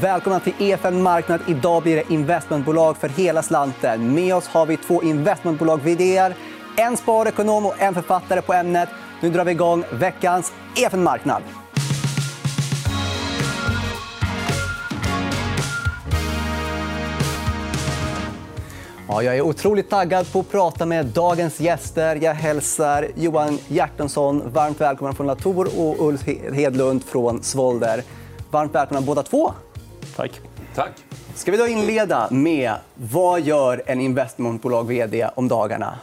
Välkomna till EFN Marknad. Idag blir det investmentbolag för hela slanten. Med oss har vi två investmentbolag vd en sparekonom och en författare på ämnet. Nu drar vi igång veckans EFN Marknad. Ja, jag är otroligt taggad på att prata med dagens gäster. Jag hälsar Johan Hjertensson varmt välkommen från Latour och Ulf Hedlund från Svolder. Varmt välkomna båda två. Tack. Tack. Ska vi då inleda med vad gör en investmentbolag vd om dagarna?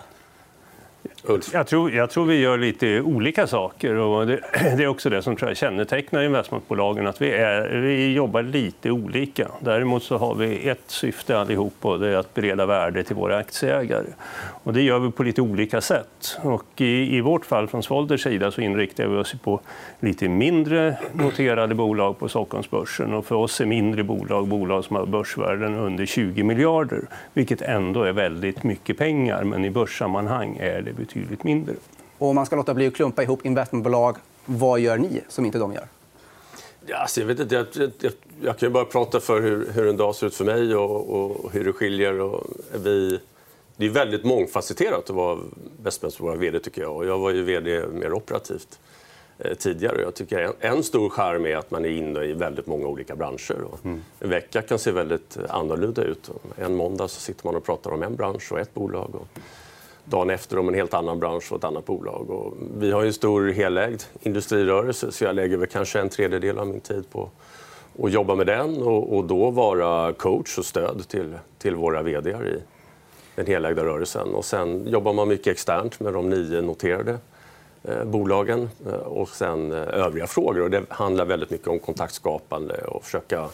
Ulf? Jag tror, jag tror vi gör lite olika saker. Och det, det, är också det som tror jag kännetecknar investmentbolagen. Att vi, är, vi jobbar lite olika. Däremot så har vi ett syfte allihop och det är att bereda värde till våra aktieägare. Och det gör vi på lite olika sätt. Och i, I vårt fall från Svolders sida så inriktar vi oss på lite mindre noterade bolag på Stockholmsbörsen. Och för oss är mindre bolag bolag som har börsvärden under 20 miljarder. Vilket ändå är väldigt mycket pengar, men i börssammanhang är det betydligt betydligt mindre. Och om man ska låta bli att klumpa ihop investmentbolag, vad gör ni som inte de gör? Ja, alltså jag, vet inte, jag, jag, jag kan bara prata för hur, hur, en dag ser ut för mig och, och hur det skiljer. Och vi, det är väldigt mångfacetterat att vara investmentbolag vd, tycker jag. Och jag var ju vd mer operativt eh, tidigare. Jag tycker en, en stor charm är att man är inne i väldigt många olika branscher. Och mm. En vecka kan se väldigt annorlunda ut. En måndag så sitter man och pratar om en bransch och ett bolag. Och dagen efter om en helt annan bransch och ett annat bolag. Och vi har en stor helägd industrirörelse så jag lägger väl kanske en tredjedel av min tid på att jobba med den och, och då vara coach och stöd till, till våra vd i den helägda rörelsen. Och sen jobbar man mycket externt med de nio noterade eh, bolagen eh, och sen eh, övriga frågor. Och det handlar väldigt mycket om kontaktskapande och försöka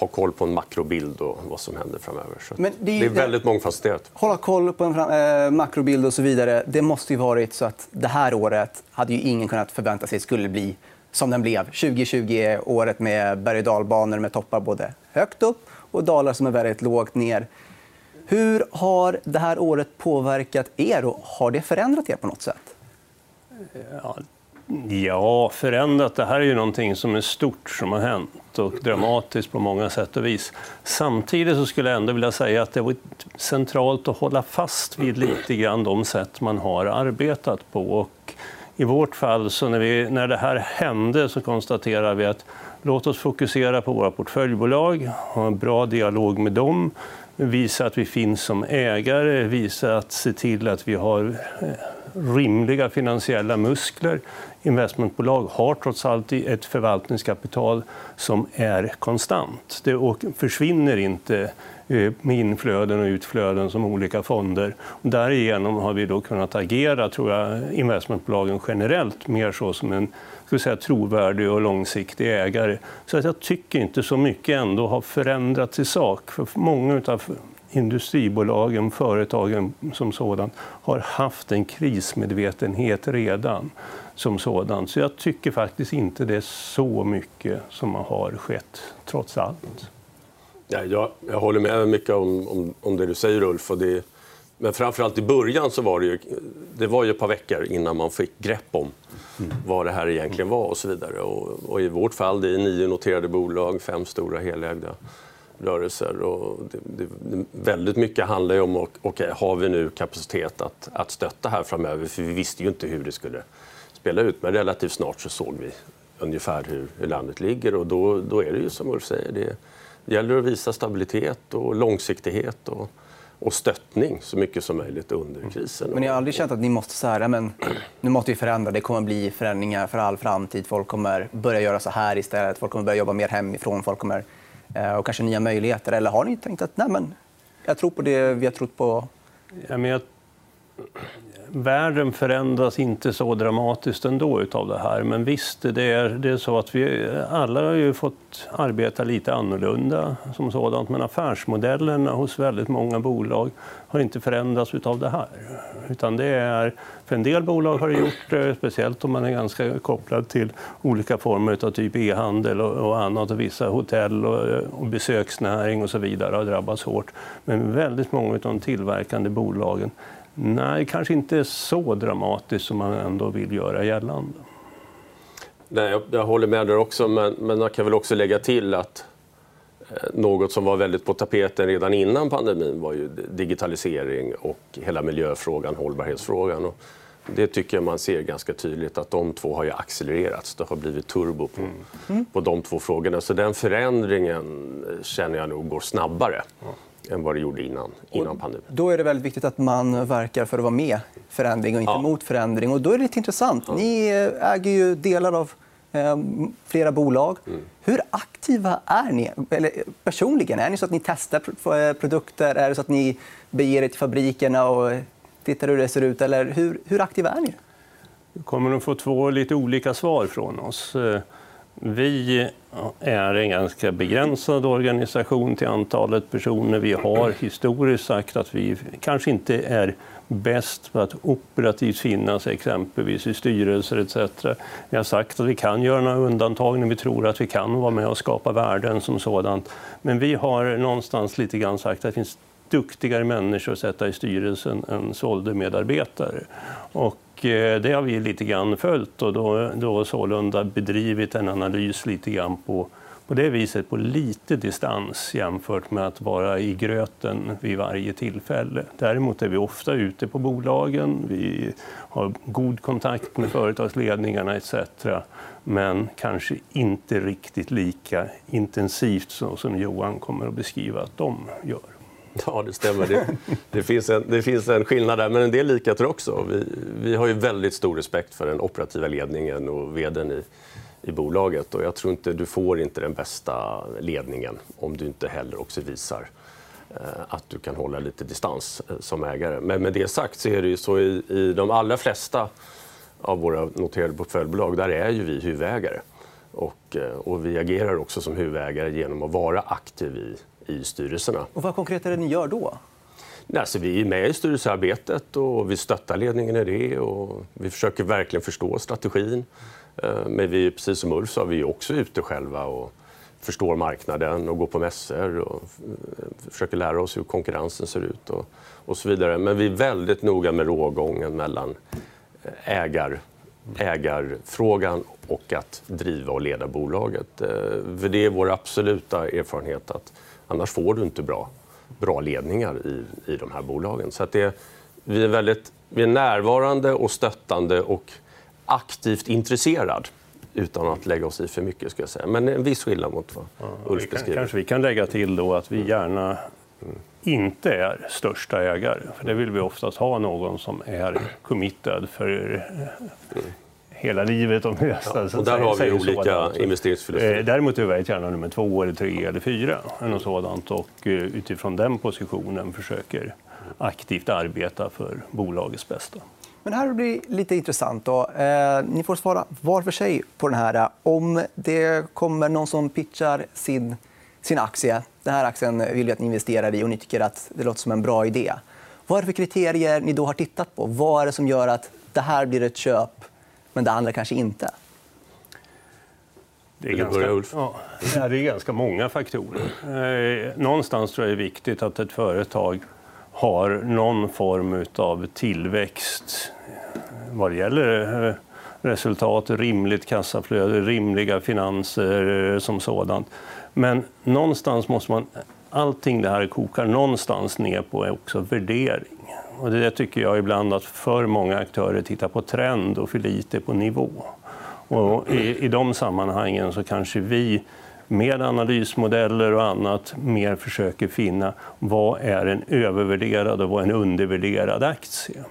ha koll på en makrobild och vad som händer framöver. Så Men det, är, det är väldigt mångfacetterat. Hålla koll på en eh, makrobild och så vidare. Det måste ju varit så att det här året hade ju ingen kunnat förvänta sig skulle bli som den blev. 2020 är året med berg och dalbanor med toppar både högt upp och dalar som är väldigt lågt ner. Hur har det här året påverkat er och har det förändrat er på något sätt? Ja, Ja, förändrat. Det här är ju någonting som är stort som har hänt och dramatiskt på många sätt och vis. Samtidigt så skulle jag ändå vilja säga att det var centralt att hålla fast vid lite grann de sätt man har arbetat på. Och I vårt fall, så när, vi, när det här hände, så konstaterade vi att låt oss fokusera på våra portföljbolag, ha en bra dialog med dem, visa att vi finns som ägare, visa att se till att vi har eh, rimliga finansiella muskler. Investmentbolag har trots allt ett förvaltningskapital som är konstant. Det försvinner inte eh, med inflöden och utflöden som olika fonder. Därigenom har vi då kunnat agera, tror jag, investmentbolagen generellt mer så som en ska säga, trovärdig och långsiktig ägare. Så att jag tycker inte så mycket ändå har förändrats i sak. För många av industribolagen, företagen som sådan, har haft en krismedvetenhet redan som sådan. Så jag tycker faktiskt inte det är så mycket som har skett, trots allt. Ja, jag, jag håller med mycket om, om, om det du säger, Ulf. Och det, men framförallt i början så var det ju, det var ju ett par veckor innan man fick grepp om vad det här egentligen var och så vidare. Och, och I vårt fall det är nio noterade bolag, fem stora helägda rörelser. Och det, det, väldigt mycket handlar om okay, har vi nu kapacitet att, att stötta här framöver. För vi visste ju inte hur det skulle spela ut. Men relativt snart så såg vi ungefär hur, hur landet ligger. Och då, då är det ju som Ulf säger. Det, det gäller att visa stabilitet och långsiktighet. Och, och stöttning så mycket som möjligt under mm. krisen. Men ni har aldrig känt att ni måste säga men nu måste vi förändra. Det kommer bli förändringar för all framtid. Folk kommer börja göra så här istället. Folk kommer börja jobba mer hemifrån. Folk kommer Eh, och kanske nya möjligheter? Eller har ni tänkt att Nej, men jag tror på det vi har trott på? Ja, men jag... Världen förändras inte så dramatiskt ändå av det här. Men visst, det är, det är så att vi alla har ju fått arbeta lite annorlunda som sådant. Men affärsmodellerna hos väldigt många bolag har inte förändrats av det här. Utan det är, för en del bolag har det gjort det, speciellt om man är ganska kopplad till olika former av typ e-handel och, och annat. Och vissa hotell och, och besöksnäring och så vidare har drabbats hårt. Men väldigt många av de tillverkande bolagen Nej, kanske inte så dramatiskt som man ändå vill göra gällande. Nej, jag, jag håller med där också, men, men jag kan väl också lägga till att något som var väldigt på tapeten redan innan pandemin var ju digitalisering och hela miljöfrågan, hållbarhetsfrågan. Och det tycker jag man ser ganska tydligt att de två har ju accelererats. Det har blivit turbo på, mm. på de två frågorna. Så den förändringen känner jag nog går snabbare. Än vad det gjorde innan, innan pandemin. Då är det väldigt viktigt att man verkar för att vara med förändring och inte ja. mot förändring. Och då är det lite intressant. Ja. Ni äger ju delar av eh, flera bolag. Mm. Hur aktiva är ni eller, personligen? Är ni så att ni testar eh, produkter? Är det så att ni beger er till fabrikerna och tittar hur det ser ut? Eller hur, hur aktiva är ni? Du kommer att få två lite olika svar från oss. Vi är en ganska begränsad organisation till antalet personer. Vi har historiskt sagt att vi kanske inte är bäst på att operativt finnas exempelvis i styrelser etc. Vi har sagt att vi kan göra några undantag när vi tror att vi kan vara med och skapa värden som sådant. Men vi har någonstans lite grann sagt att det finns duktigare människor att sätta i styrelsen än sålde medarbetare. Och eh, det har vi lite grann följt och då, då sålunda bedrivit en analys lite grann på, på det viset på lite distans jämfört med att vara i gröten vid varje tillfälle. Däremot är vi ofta ute på bolagen, vi har god kontakt med företagsledningarna etc. Men kanske inte riktigt lika intensivt så som Johan kommer att beskriva att de gör. Ja, det stämmer. Det, det, finns en, det finns en skillnad där, men en del likheter också. Vi, vi har ju väldigt stor respekt för den operativa ledningen och vdn i, i bolaget. Och jag tror inte du får inte den bästa ledningen om du inte heller också visar eh, att du kan hålla lite distans eh, som ägare. Men med det sagt så är det ju så i, i de allra flesta av våra noterade portföljbolag, där är ju vi huvudägare. Och, eh, och vi agerar också som huvudägare genom att vara aktiv i i styrelserna. Och vad konkret är det ni gör då? Alltså, vi är med i styrelsearbetet och vi stöttar ledningen i det. Och vi försöker verkligen förstå strategin. Eh, men vi, precis som Ulf sa, vi är också ute själva och förstår marknaden och går på mässor och eh, försöker lära oss hur konkurrensen ser ut och, och så vidare. Men vi är väldigt noga med rågången mellan eh, ägar, ägarfrågan och att driva och leda bolaget. För det är vår absoluta erfarenhet att Annars får du inte bra, bra ledningar i, i de här bolagen. Så att det, vi, är väldigt, vi är närvarande och stöttande och aktivt intresserad utan att lägga oss i för mycket. Ska jag säga. Men en viss skillnad mot vad Ulf beskriver. Kanske vi kan lägga till då att vi gärna mm. inte är största ägare. För det vill vi oftast ha någon som är committed för mm hela livet om nästan. Ja, och där har vi olika investeringsfilosofier. Eh, däremot är jag gärna nummer två, eller tre eller fyra. Eller något sådant. Och eh, utifrån den positionen försöker aktivt arbeta för bolagets bästa. Men här blir det lite intressant. Då. Eh, ni får svara var för sig på den här. Om det kommer någon som pitchar sin, sin aktie, den här aktien vill vi att ni investerar i och ni tycker att det låter som en bra idé. Vad är det för kriterier ni då har tittat på? Vad är det som gör att det här blir ett köp men det andra kanske inte. Det är, ganska, ja, det är ganska många faktorer. Eh, någonstans tror jag det är viktigt att ett företag har någon form av tillväxt vad det gäller eh, resultat, rimligt kassaflöde, rimliga finanser eh, som sådant. Men någonstans måste man... Allting det här kokar någonstans ner på är också värdering. Och det tycker jag ibland att för många aktörer tittar på trend och för lite på nivå. Och i, I de sammanhangen så kanske vi med analysmodeller och annat mer försöker finna vad är en övervärderad och vad är en undervärderad aktie.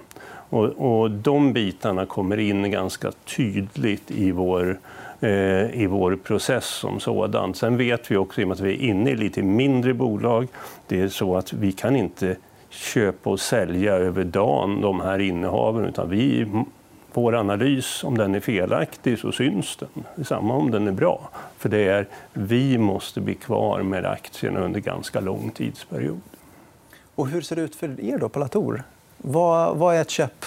Och, och de bitarna kommer in ganska tydligt i vår, eh, i vår process som sådan. Sen vet vi också, i och med att vi är inne i lite mindre bolag, det är så att vi kan inte köpa och sälja över dagen de här innehaven. Utan vi, vår analys, om den är felaktig så syns den. Detsamma om den är bra. För det är, vi måste bli kvar med aktierna under ganska lång tidsperiod. Och hur ser det ut för er då på Latour? Vad, vad är ett köp,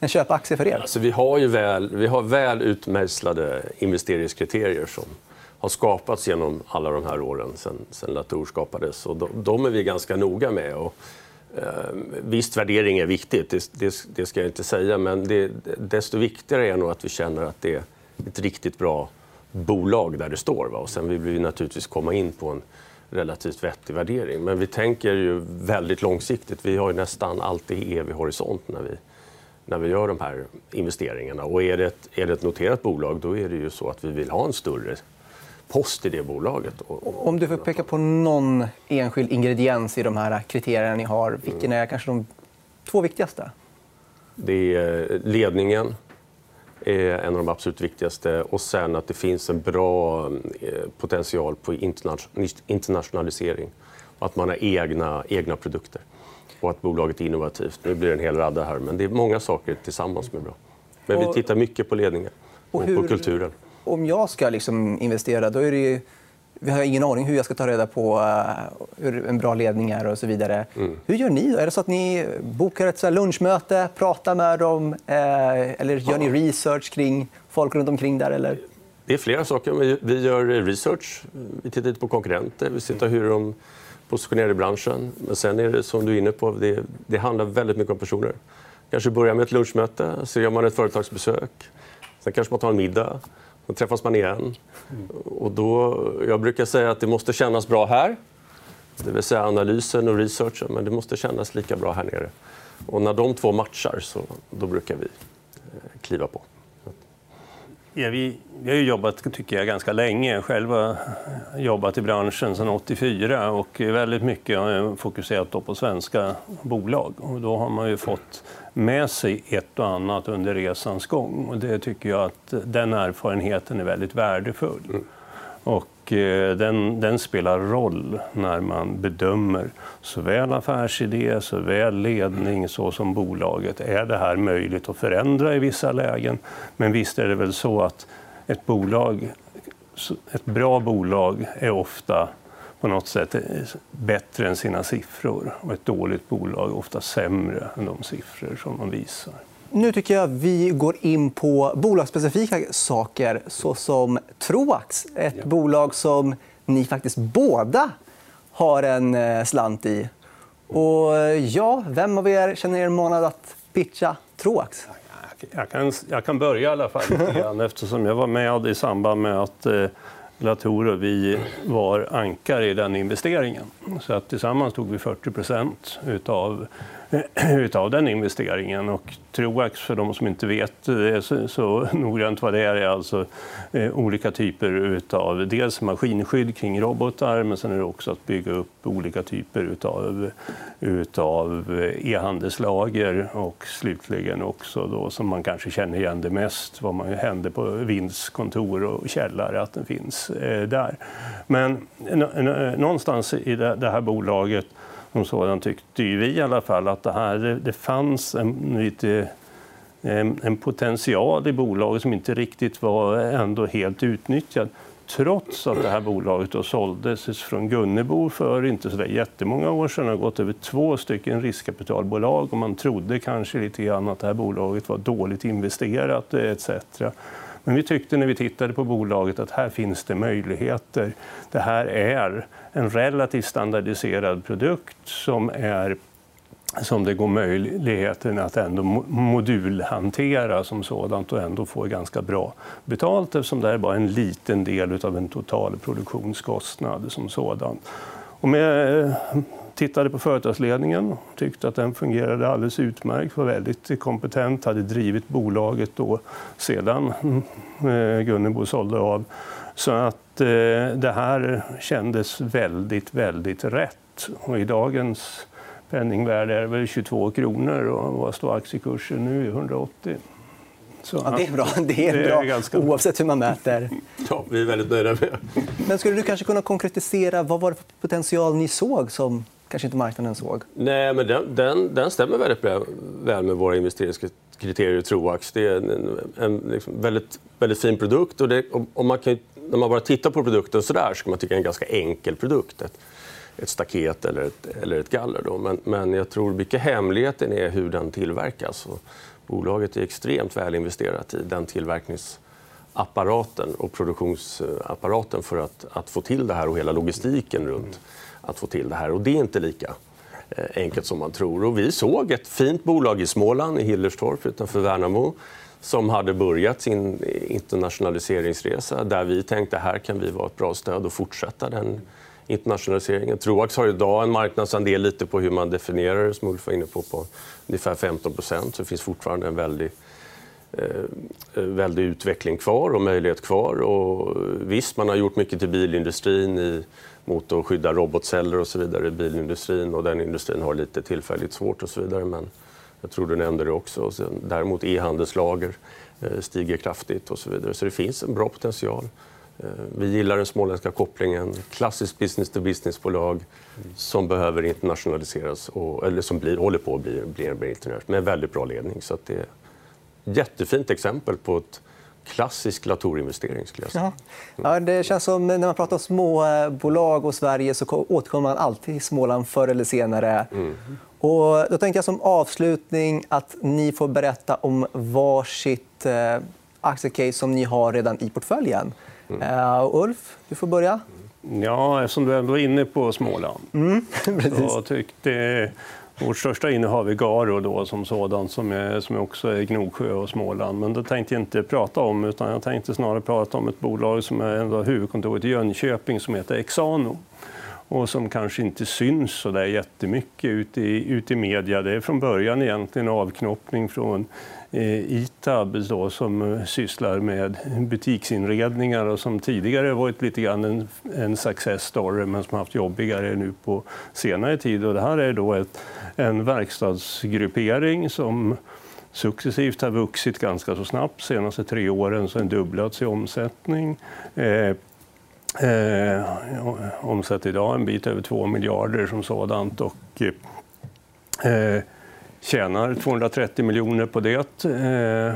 en köpaktie för er? Alltså, vi har ju väl, vi har väl utmejslade investeringskriterier som har skapats genom alla de här åren sen, sen Latour skapades. Och de, de är vi ganska noga med. Och Eh, visst, värdering är viktigt, det, det, det, ska jag inte säga. Men det, desto viktigare är nog att vi känner att det är ett riktigt bra bolag där det står. Va? Och sen vill vi naturligtvis komma in på en relativt vettig värdering. Men vi tänker ju väldigt långsiktigt. Vi har ju nästan alltid evig horisont när vi, när vi gör de här investeringarna. Och är, det ett, är det ett noterat bolag då är det ju så att vi vill ha en större post i det bolaget. Om du får peka på någon enskild ingrediens i de här kriterierna ni har, vilken är kanske de två viktigaste? Det är ledningen, är en av de absolut viktigaste. Och sen att det finns en bra eh, potential på internationalisering. Att man har egna, egna produkter och att bolaget är innovativt. Nu blir det en hel radda här, men det är många saker tillsammans som är bra. Men vi tittar mycket på ledningen och, och hur, på kulturen. Om jag ska liksom investera, då är det ju vi har ingen aning hur jag ska ta reda på uh, hur en bra ledning är och så vidare. Mm. Hur gör ni? Då? Är det så att ni bokar ett lunchmöte, pratar med dem uh, eller gör ni research kring folk runt omkring där? Eller? Det är flera saker. Vi gör research. Vi tittar lite på konkurrenter. Vi tittar hur de positionerar i branschen. Men sen är det som du är inne på, det, det handlar väldigt mycket om personer. Kanske börjar med ett lunchmöte, så gör man ett företagsbesök. Sen kanske man tar en middag. Då träffas man igen. Och då, jag brukar säga att det måste kännas bra här. Det vill säga analysen och researchen, men det måste kännas lika bra här nere. Och när de två matchar, så, då brukar vi eh, kliva på. Ja, vi, vi har jobbat tycker jag, ganska länge. Själv har jobbat i branschen sedan 84 och väldigt mycket har jag fokuserat på svenska bolag. Och då har man ju fått med sig ett och annat under resans gång. Och det tycker jag att den erfarenheten är väldigt värdefull. Mm. Och eh, den, den, spelar roll när man bedömer såväl affärsidé, såväl ledning så som bolaget. Är det här möjligt att förändra i vissa lägen? Men visst är det väl så att ett bolag, ett bra bolag är ofta på något sätt bättre än sina siffror och ett dåligt bolag ofta sämre än de siffror som de visar. Nu tycker jag vi går in på bolagsspecifika saker såsom Troax. Ett ja. bolag som ni faktiskt båda har en eh, slant i. Och ja, vem av er känner er manad att pitcha Troax? Jag kan, jag kan börja i alla fall lite eftersom jag var med i samband med att eh, Latour och vi var ankare i den investeringen. Så att tillsammans tog vi 40 procent utav, utav den investeringen. Och Troax, för de som inte vet eh, så, så noggrant vad det är, är alltså eh, olika typer av dels maskinskydd kring robotar, men sen är det också att bygga upp olika typer utav, utav eh, e-handelslager och slutligen också då, som man kanske känner igen det mest, vad man händer på Vinds kontor och källare, att den finns eh, där. Men någonstans i det, det här bolaget som sådan tyckte vi i alla fall att det, här, det, fanns en, lite, en, en potential i bolaget som inte riktigt var ändå helt utnyttjad trots att det här bolaget då såldes från Gunnebo för inte så där jättemånga år sedan. Det har gått över två stycken riskkapitalbolag och man trodde kanske lite grann att det här bolaget var dåligt investerat etc. Men vi tyckte när vi tittade på bolaget att här finns det möjligheter. Det här är en relativt standardiserad produkt som är som det går möjligheten att ändå modulhantera som sådant och ändå få ganska bra betalt eftersom det är bara en liten del av en total produktionskostnad som sådan. Och med, tittade på företagsledningen, tyckte att den fungerade alldeles utmärkt, var väldigt kompetent, hade drivit bolaget då sedan eh, Gunnebo sålde av. Så att eh, det här kändes väldigt, väldigt rätt. Och i dagens penningvärde är det väl 22 kronor och vad står aktiekursen nu? 180. Så, ja, det är bra. Det är det bra är ganska... oavsett hur man mäter. Ja, vi är väldigt nöjda med Men skulle du kanske kunna konkretisera vad var det för potential ni såg som kanske inte marknaden såg? Nej, men den, den, den stämmer väldigt väl med våra investeringskriterier i Troax. Det är en, en liksom väldigt, väldigt fin produkt. Och, det, och man kan, när man bara tittar på produkten så där så kan man tycka att det är en ganska enkel produkt. Ett, ett staket eller ett, eller ett galler. Då. Men, men jag tror mycket hemligheten är hur den tillverkas. Och bolaget är extremt väl investerat i den tillverkningsapparaten och produktionsapparaten för att, att få till det här och hela logistiken runt att få till det här. Och det är inte lika eh, enkelt som man tror. Och vi såg ett fint bolag i Småland, i Hillerstorp utanför Värnamo som hade börjat sin internationaliseringsresa där vi tänkte här kan vi vara ett bra stöd och fortsätta den internationaliseringen. Troax har idag en marknadsandel lite på hur man definierar det, som Ulf var inne på, på ungefär 15. Så det finns fortfarande en väldig, Eh, väldig utveckling kvar och möjlighet kvar. Och visst, man har gjort mycket till bilindustrin i, mot att skydda robotceller och så vidare i bilindustrin och den industrin har lite tillfälligt svårt och så vidare. Men jag tror du nämnde det också. Däremot e-handelslager eh, stiger kraftigt och så vidare. Så det finns en bra potential. Eh, vi gillar den småländska kopplingen. Klassiskt business-to-business-bolag som behöver internationaliseras, och, eller som blir, håller på att bli, bli, internationellt, med väldigt bra ledning. Så det jättefint exempel på ett klassisk Latour-investering. Ja. Ja, det känns som när man pratar om småbolag och Sverige så återkommer man alltid till Småland förr eller senare. Mm. Och då tänkte jag som avslutning att ni får berätta om varsitt eh, aktiecase som ni har redan i portföljen. Mm. Uh, Ulf, du får börja. Ja, eftersom du ändå är inne på Småland. Mm, så tyckte vårt största innehav är Garo då, som sådan, som, är, som också är Gnosjö och Småland. Men det tänkte jag inte prata om, utan jag tänkte snarare prata om ett bolag som är ändå huvudkontoret i Jönköping som heter Exano och som kanske inte syns så där jättemycket ute i, ute i media. Det är från början egentligen avknoppning från eh, Itab då, som eh, sysslar med butiksinredningar och som tidigare varit lite grann en, en success story men som haft jobbigare nu på senare tid. Och det här är då ett, en verkstadsgruppering som successivt har vuxit ganska så snabbt. De senaste tre åren så har den dubblats i omsättning. Eh, Eh, omsätter idag en bit över 2 miljarder som sådant och eh, tjänar 230 miljoner på det. Eh,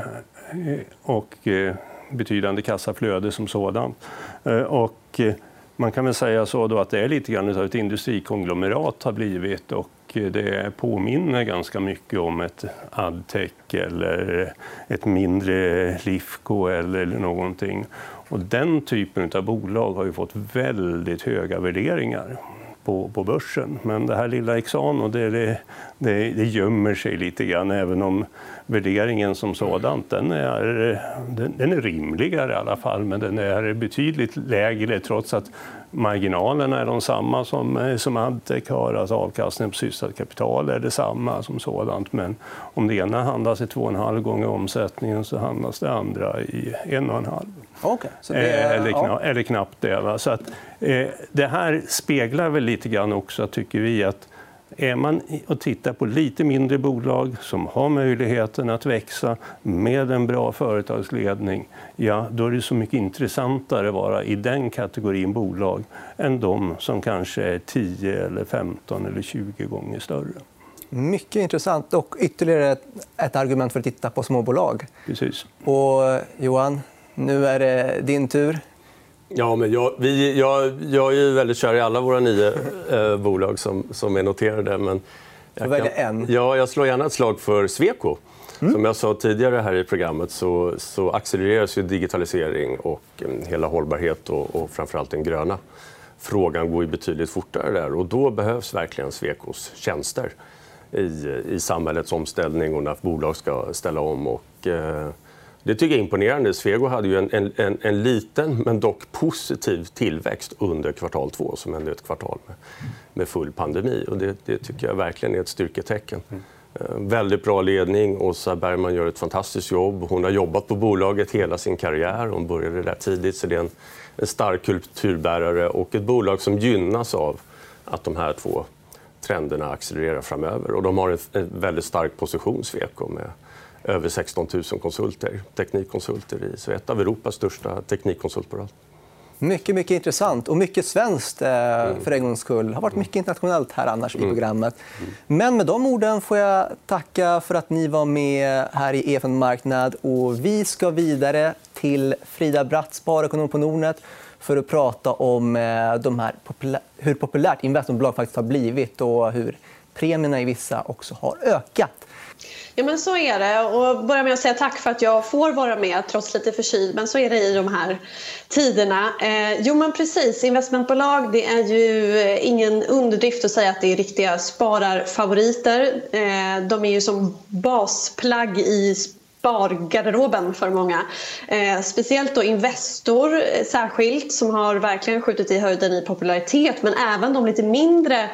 och eh, betydande kassaflöde som sådant. Eh, och eh, man kan väl säga så då att det är lite grann av ett industrikonglomerat har blivit och eh, det påminner ganska mycket om ett Adtech eller ett mindre Lifco eller någonting. Och den typen av bolag har ju fått väldigt höga värderingar på, på börsen. Men det här lilla Exano det, det, det, det gömmer sig lite grann även om värderingen som sådant den är, den, den, är rimligare i alla fall men den är betydligt lägre trots att marginalerna är de samma som, som Adtech har. Alltså avkastningen på sysselsatt kapital är detsamma som sådant men om det ena handlas i 2,5 gånger omsättningen så handlas det andra i 1,5. Okay, det, eller, ja. eller, knappt det. Va? Så att, eh, det här speglar väl lite grann också, tycker vi, att är man och tittar på lite mindre bolag som har möjligheten att växa med en bra företagsledning, ja, då är det så mycket intressantare att vara i den kategorin bolag än de som kanske är 10, eller 15 eller 20 gånger större. Mycket intressant. Och ytterligare ett argument för att titta på småbolag. Precis. Och, Johan, nu är det din tur. Ja, men jag, vi, jag, jag är väldigt kär i alla våra nio eh, bolag som, som är noterade. Men jag välja en. Ja, jag slår gärna ett slag för Sweco. Mm. Som jag sa tidigare här i programmet så, så accelereras ju digitalisering och um, hela hållbarhet och, och framförallt den gröna frågan går ju betydligt fortare där. Och då behövs verkligen Swecos tjänster i, i samhällets omställning och när bolag ska ställa om. Och, eh, det tycker jag är imponerande. Svego hade ju en, en, en, liten men dock positiv tillväxt under kvartal två som ändå är ett kvartal med, med full pandemi. Och det, det, tycker jag verkligen är ett styrketecken. Mm. Väldigt bra ledning. Åsa Bergman gör ett fantastiskt jobb. Hon har jobbat på bolaget hela sin karriär. Hon började där tidigt. Så det är en, en stark kulturbärare och ett bolag som gynnas av att de här två trenderna accelererar framöver. Och de har en, en väldigt stark position, Sweco, med över 16 000 konsulter, teknikkonsulter i så ett av Europas största teknikkonsultbolag. Mycket, mycket intressant och mycket svenskt eh, mm. för en gångs skull. Det har varit mycket internationellt här annars mm. i programmet. Mm. Men med de orden får jag tacka för att ni var med här i EFN Marknad. Och vi ska vidare till Frida Bratt, sparekonom på Nordnet för att prata om eh, de här populä hur populärt investmentbolag faktiskt har blivit och hur premierna i vissa också har ökat. Ja men så är det och börja med att säga tack för att jag får vara med trots lite förkyld men så är det i de här tiderna. Eh, jo men precis, investmentbolag det är ju eh, ingen underdrift att säga att det är riktiga spararfavoriter. Eh, de är ju som basplagg i spargarderoben för många. Eh, speciellt då Investor eh, särskilt som har verkligen skjutit i höjden i popularitet men även de lite mindre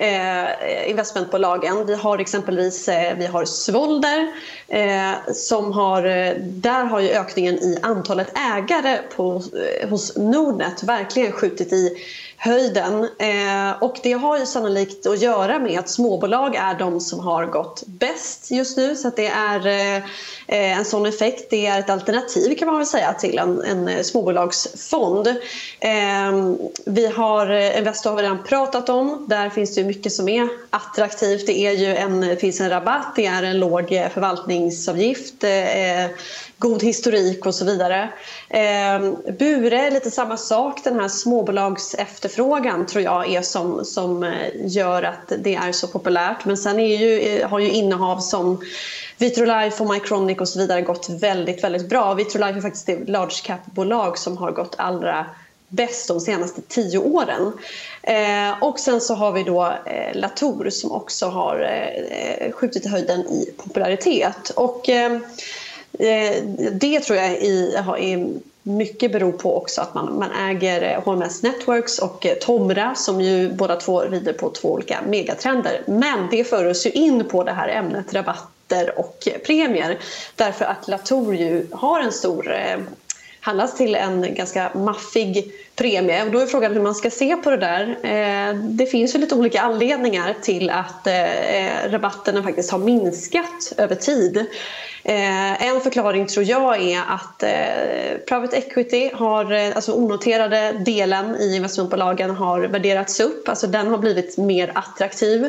eh, investmentbolagen. Vi har exempelvis eh, vi har Svolder. Eh, som har, eh, där har ju ökningen i antalet ägare på, eh, hos Nordnet verkligen skjutit i höjden. Eh, och det har ju sannolikt att göra med att småbolag är de som har gått bäst just nu. Så det är eh, eh, en sån effekt. Det är ett alternativ kan man väl säga till en, en eh, småbolagsfond. Eh, vi har eh, Investor har vi redan pratat om. Där finns det mycket som är attraktivt. Det, är ju en, finns en rabatt, det är en låg förvaltningsavgift, eh, god historik och så vidare. Eh, Bure är lite samma sak. Den här småbolagsefterfrågan tror jag är som, som eh, gör att det är så populärt. Men sen är ju, eh, har ju innehav som Vitrolife och Mycronic och så vidare gått väldigt, väldigt bra. Vitrolife är faktiskt det large cap-bolag som har gått allra bäst de senaste tio åren. Eh, och sen så har vi då eh, Latour som också har eh, eh skjutit i höjden i popularitet. Och, Eh, Eh, det tror jag i, mycket beror på också att man, man äger eh, HMS Networks och eh, Tomra som ju båda två rider på två olika megatrender. Men det för oss ju in på det här ämnet rabatter och premier därför att Latour ju har en stor handlas till en ganska maffig premie. Och då är frågan hur man ska se på det där. Eh, det finns ju lite olika anledningar till att eh, eh, rabatterna faktiskt har minskat över tid. En förklaring tror jag är att private equity har, alltså onoterade delen i investmentbolagen har värderats upp. Alltså den har blivit mer attraktiv.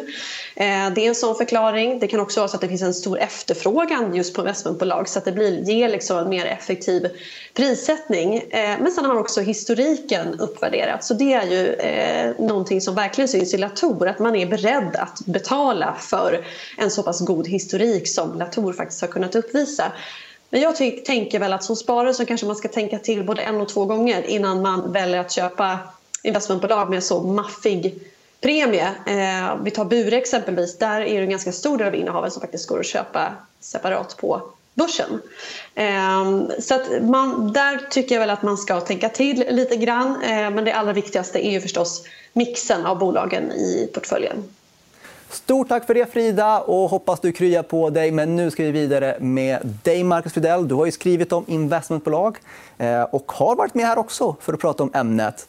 Det är en sån förklaring. Det kan också vara så att det finns en stor efterfrågan just på investmentbolag så att det blir, ger liksom en mer effektiv prissättning. Men sen har också historiken uppvärderat. Så det är ju eh, någonting som verkligen syns i Latour, att man är beredd att betala för en så pass god historik som Latour faktiskt har kunnat uppvisa. Men jag tänker väl att som sparare så kanske man ska tänka till både en och två gånger innan man väljer att köpa investmentbolag med så maffig premie. Eh, vi tar Bure exempelvis, där är det en ganska stor del av innehaven som faktiskt går att köpa separat på börsen. Ehm, så att man, där tycker jag väl att man ska tänka till lite grann. Ehm, men det allra viktigaste är ju förstås mixen av bolagen i portföljen. Stort tack för det, Frida. och Hoppas du kryar på dig. Men nu ska vi vidare med dig, Marcus Fridell. Du har ju skrivit om investmentbolag eh, och har varit med här också för att prata om ämnet.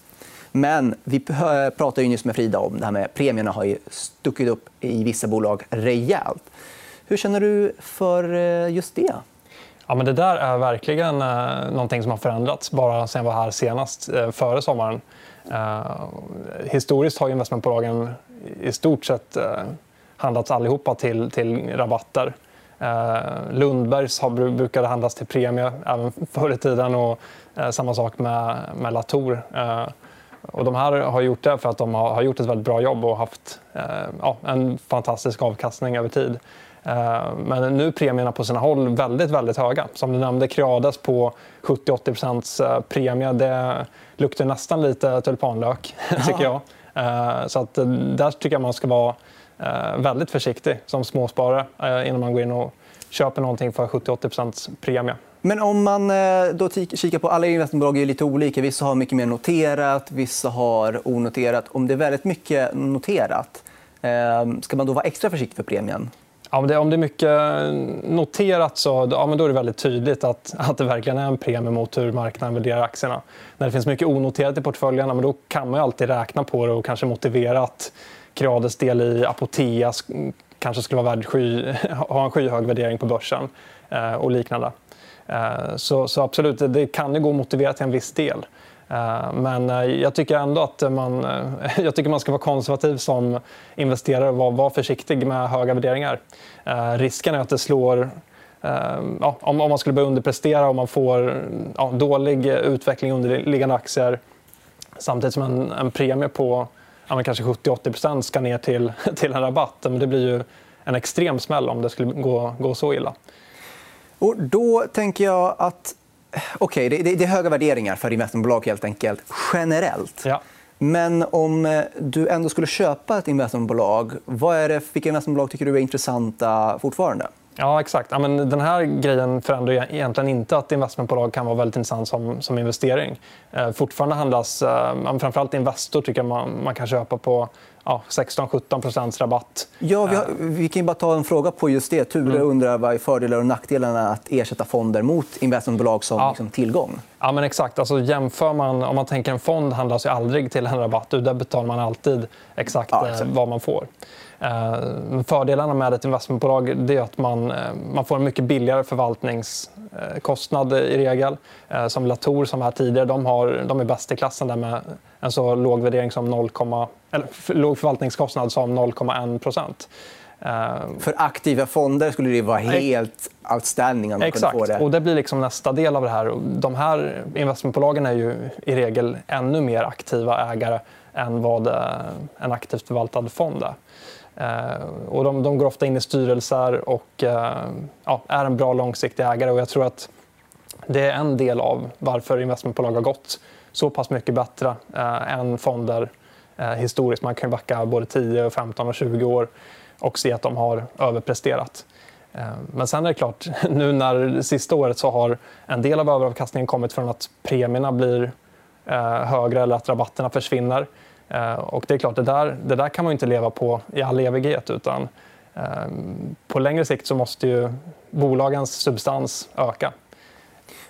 Men vi eh, pratade ju nyss med Frida om det här med premierna har ju stuckit upp i vissa bolag rejält. Hur känner du för eh, just det? Ja, men det där är verkligen eh, någonting som har förändrats bara sen jag var här senast, eh, före sommaren. Historiskt har investmentbolagen i stort sett handlats allihopa till, till rabatter. Eh, Lundbergs har, brukade handlas till premie även förr i tiden. Och, eh, samma sak med, med Latour. Eh, och de här har gjort det för att de har, har gjort ett väldigt bra jobb och haft ja, en fantastisk avkastning över tid. Eh, men nu är premierna på sina håll väldigt, väldigt höga. Som du nämnde, Creades på 70-80 eh, premie. Det luktar nästan lite tulpanlök, tycker jag. Eh, så att där tycker jag man ska vara väldigt försiktig som småsparare innan man går in och köper någonting för 70-80 premie. Men om man då kikar på alla investmentbolag är lite olika. Vissa har mycket mer noterat, vissa har onoterat. Om det är väldigt mycket noterat, ska man då vara extra försiktig för premien? Ja, om, det, om det är mycket noterat så ja, men då är det väldigt tydligt att, att det verkligen är en premie mot hur marknaden värderar aktierna. När det finns mycket onoterat i portföljerna, men då kan man alltid räkna på det och kanske motivera att Creades del i Apotea kanske skulle vara värd sky, ha en skyhög värdering på börsen eh, och liknande. Eh, så, så, absolut, det kan ju gå att motivera till en viss del. Eh, men eh, jag tycker ändå att man, eh, jag tycker man ska vara konservativ som investerare och vara försiktig med höga värderingar. Risken är att det slår Ja, om, man skulle börja underprestera och man får ja, dålig utveckling i underliggande aktier samtidigt som en, en premie på ja, kanske 70-80% ska ner till, till en rabatt. Men det blir ju en extrem smäll om det skulle gå, gå så illa. Och då tänker jag att okay, det, det, är höga värderingar för investmentbolag helt enkelt, generellt. Ja. Men om eh, du ändå skulle köpa ett investmentbolag, vad är det, vilka investmentbolag tycker du är intressanta fortfarande? Ja, exakt. Ja, men den här grejen förändrar egentligen inte att investmentbolag kan vara väldigt intressant som, som investering. Eh, fortfarande handlas, eh, framförallt Investor tycker jag man, man kan köpa på ja, 16-17% rabatt. Ja, vi, har, vi, kan bara ta en fråga på just det. Ture mm. undrar vad är fördelar och nackdelarna att ersätta fonder mot investmentbolag som ja. liksom, tillgång. Ja, men exakt. Alltså, jämför man, om man tänker en fond handlas ju aldrig till en rabatt. Där betalar man alltid exakt, ja, exakt. Eh, vad man får. Eh, fördelarna med ett investmentbolag är att man, eh, man får en mycket billigare förvaltningskostnad i regel. Eh, som Latour, som här tidigare, de, har, de är bäst i klassen där med en så låg, värdering som 0, eller, låg förvaltningskostnad som 0,1 procent. För aktiva fonder skulle det vara helt outstanding om man Exakt. få det. Och det blir liksom nästa del av det här. De här investmentbolagen är ju i regel ännu mer aktiva ägare än vad en aktivt förvaltad fond är. Eh, och de, de går ofta in i styrelser och eh, ja, är en bra långsiktig ägare. Och jag tror att det är en del av varför investmentbolag har gått så pass mycket bättre eh, än fonder eh, Eh, historiskt. Man kan backa både 10, 15 och 20 år och se att de har överpresterat. Eh, men sen är det klart, nu när det sista året så har en del av överavkastningen kommit från att premierna blir eh, högre eller att rabatterna försvinner. Eh, och det är klart, det där, det där kan man inte leva på i all evighet. Utan, eh, på längre sikt så måste ju bolagens substans öka.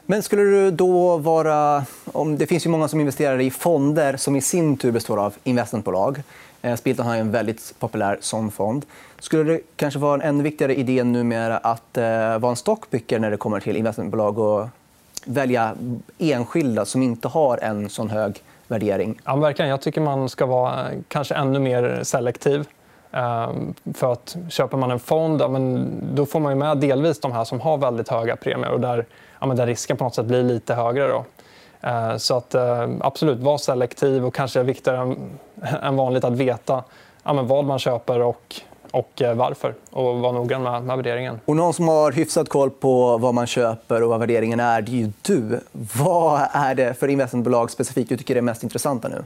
Men skulle du då vara... Om det finns ju många som investerar i fonder som i sin tur består av investmentbolag. Eh, Spilton har en väldigt populär sån fond. Skulle det kanske vara en ännu viktigare idé numera att eh, vara en stockpicker när det kommer till investmentbolag och välja enskilda som inte har en sån hög värdering. Ja, verkligen. Jag tycker man ska vara eh, kanske ännu mer selektiv. Eh, för att köper man en fond, då får man med delvis de här som har väldigt höga premier och där, ja, men där risken på något sätt blir lite högre. Då. Eh, så att, eh, absolut, var selektiv och kanske viktigare än vanligt att veta ja, men vad man köper och och eh, varför. Och vara noggrann med, med värderingen. Och någon som har hyfsat koll på vad man köper och vad värderingen är, det är ju du. Vad är det för investmentbolag specifikt du tycker är mest intressanta nu?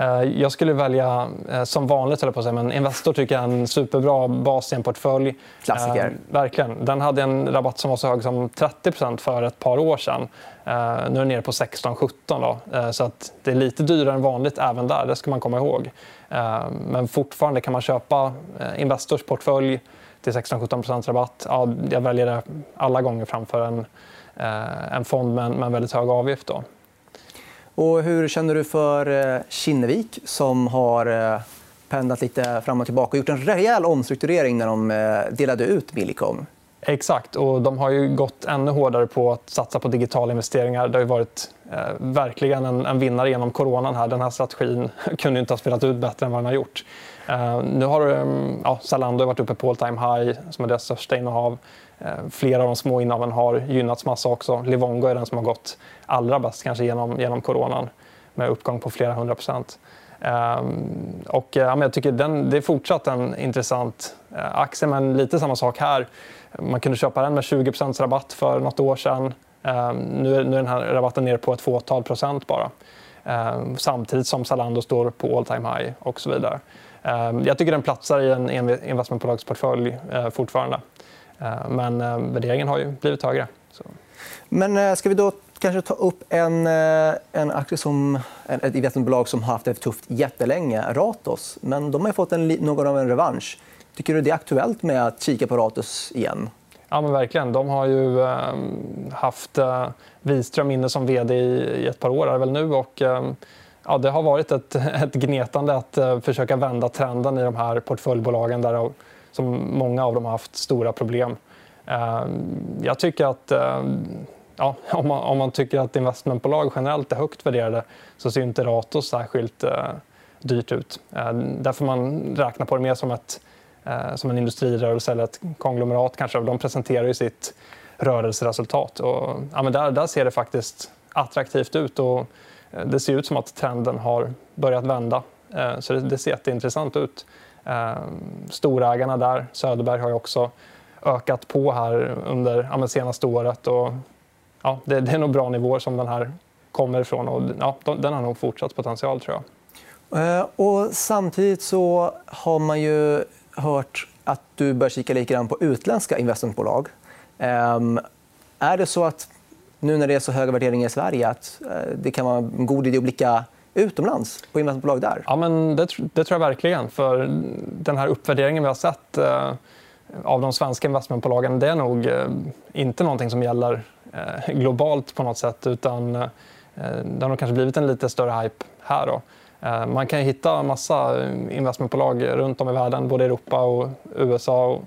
Eh, jag skulle välja, eh, som vanligt, på att säga, men Investor tycker jag är en superbra bas i en portfölj. Klassiker. Eh, verkligen. Den hade en rabatt som var så hög som 30 för ett par år sedan. Eh, nu är den nere på 16-17. Eh, så att det är lite dyrare än vanligt även där. Det ska man komma ihåg. Eh, men fortfarande kan man köpa Investors portfölj till 16-17 rabatt. Ja, jag väljer det alla gånger framför en, en fond med en, väldigt hög avgift. Då. Och hur känner du för eh, Kinnevik som har eh, pendlat lite fram och tillbaka och gjort en rejäl omstrukturering när de eh, delade ut Millicom? Exakt. och De har ju gått ännu hårdare på att satsa på digitala investeringar. Det har varit eh, verkligen en, en vinnare genom coronan. Här. Den här strategin kunde inte ha spelat ut bättre än vad den har gjort. Eh, nu har eh, ja, Zalando varit uppe på all time high, som är deras största innehav. Eh, flera av de små innehaven har gynnats massa också. Livongo är den som har gått allra bäst kanske genom, genom coronan med uppgång på flera hundra procent. Um, och, ja, jag tycker den, det är fortsatt en intressant uh, aktie, men lite samma sak här. Man kunde köpa den med 20% rabatt för nåt år sedan. Ehm, nu är den här rabatten nere på ett fåtal procent bara. Ehm, samtidigt som Zalando står på all time high och så vidare. Ehm, jag tycker den platsar i en investmentbolagsportfölj eh, fortfarande. Men värderingen har ju blivit högre. Så. Men eh, ska vi då kanske ta upp en, eh, en aktie som ett investmentbolag som har haft det tufft jättelänge, Ratos. Men de har fått en, någon av en revansch. Tycker du det är aktuellt med att kika på Ratus igen? Ja, men verkligen. De har ju eh, haft eh, Wiström inne som vd i, ett par år är väl nu. Och, eh, ja, det har varit ett, ett gnetande att eh, försöka vända trenden i de här portföljbolagen där som många av dem har haft stora problem. Eh, jag tycker att eh, ja, om, man, om man tycker att investmentbolag generellt är högt värderade så ser inte Ratos särskilt eh, dyrt ut. Eh, där får man räkna på det mer som ett Eh, som en industrirörelse eller ett konglomerat kanske. De presenterar ju sitt rörelseresultat. Och, ja, men där, där ser det faktiskt attraktivt ut. Och eh, det ser ut som att trenden har börjat vända. Så det, det ser jätteintressant ut. Eh, storägarna där, Söderberg, har ju också ökat på här under ja, senaste året. Och, ja, det, det, är nog bra nivåer som den här kommer ifrån. Och, ja, den har nog fortsatt potential, tror jag. Eh, och samtidigt så har man ju hört att du börjar kika lite grann på utländska investmentbolag. Ehm, är det så att nu när det är så höga värderingar i Sverige att eh, det kan vara en god idé att blicka utomlands på investmentbolag där? Ja, men det, det tror jag verkligen. För den här uppvärderingen vi har sett eh, av de svenska investmentbolagen det är nog eh, inte någonting som gäller eh, globalt på något sätt. utan eh, Det har nog kanske blivit en lite större hype här. Då. Eh, man kan hitta massa investmentbolag runt om i världen, både Europa och USA och,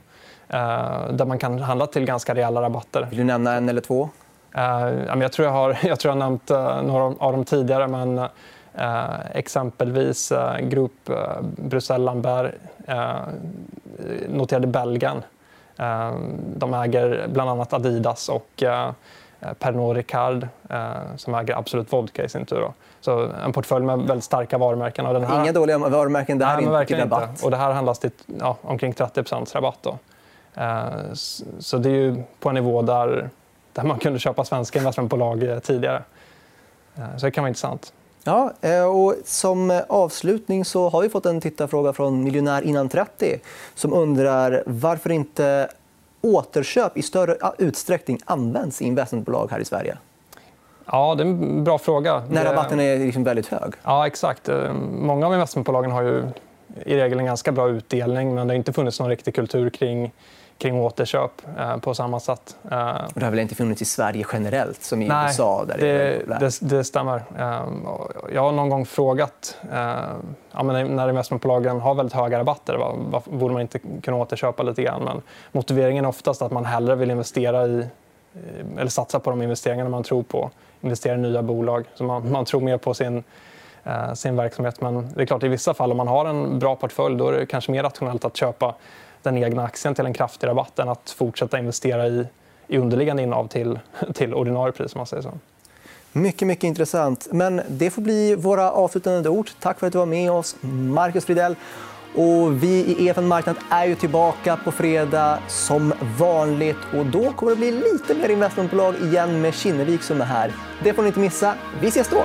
eh, där man kan handla till ganska rejäla rabatter. Vill du nämna en eller två? Eh, jag tror jag har, jag tror jag har nämnt eh, några av dem tidigare. Men eh, exempelvis eh, Grupp eh, Bruxelles Lambert eh, noterade Belgien. Eh, de äger bland annat Adidas och eh, Pernod Ricard eh, som äger Absolut Vodka i sin tur. Då. Så en portfölj med väldigt starka varumärken. Och den här... Inga dåliga varumärken. Det här Nej, är inte rabatt. inte. Och det här handlas till ja, omkring 30 rabatt. Då. Eh, Så det är ju på en nivå där, där man kunde köpa svenska investmentbolag eh, tidigare. Eh, Så det kan vara intressant. Ja, eh, och som avslutning så har vi fått en tittarfråga från Miljonär innan 30 som undrar varför inte återköp i större utsträckning används i investmentbolag här i Sverige. Ja, det är en bra fråga. När rabatten är liksom väldigt hög. Ja, exakt. Eh, Många av investmentbolagen har ju i regel en ganska bra utdelning men det har inte funnits någon riktig kultur kring, kring återköp eh, på samma sätt. Eh, det har väl inte funnits i Sverige generellt som i Nej, USA? Där det, det, det, det stämmer. Och Jag har någon gång frågat eh, ja, men när investmentbolagen har väldigt höga rabatter, va- varför borde man inte kunna återköpa lite grann? Men motiveringen är oftast att man hellre vill investera i eh, eller satsa på de investeringarna man tror på. Investera i nya bolag. Så man, man tror mer på sin, eh, sin verksamhet. Men det är klart, i vissa fall om man har en bra portfölj då är det kanske mer rationellt att köpa den egna aktien till en kraftig rabatt än att fortsätta investera i, i underliggande innehav till, till ordinarie pris. om Man säger så. Mycket, mycket intressant. Men det får bli våra avslutande ord. Tack för att du var med oss, Marcus Fridell. Och vi i EFN Marknad är ju tillbaka på fredag som vanligt. Och Då kommer det bli lite mer investmentbolag igen med Kinnevik som är här. Det får ni inte missa. Vi ses då!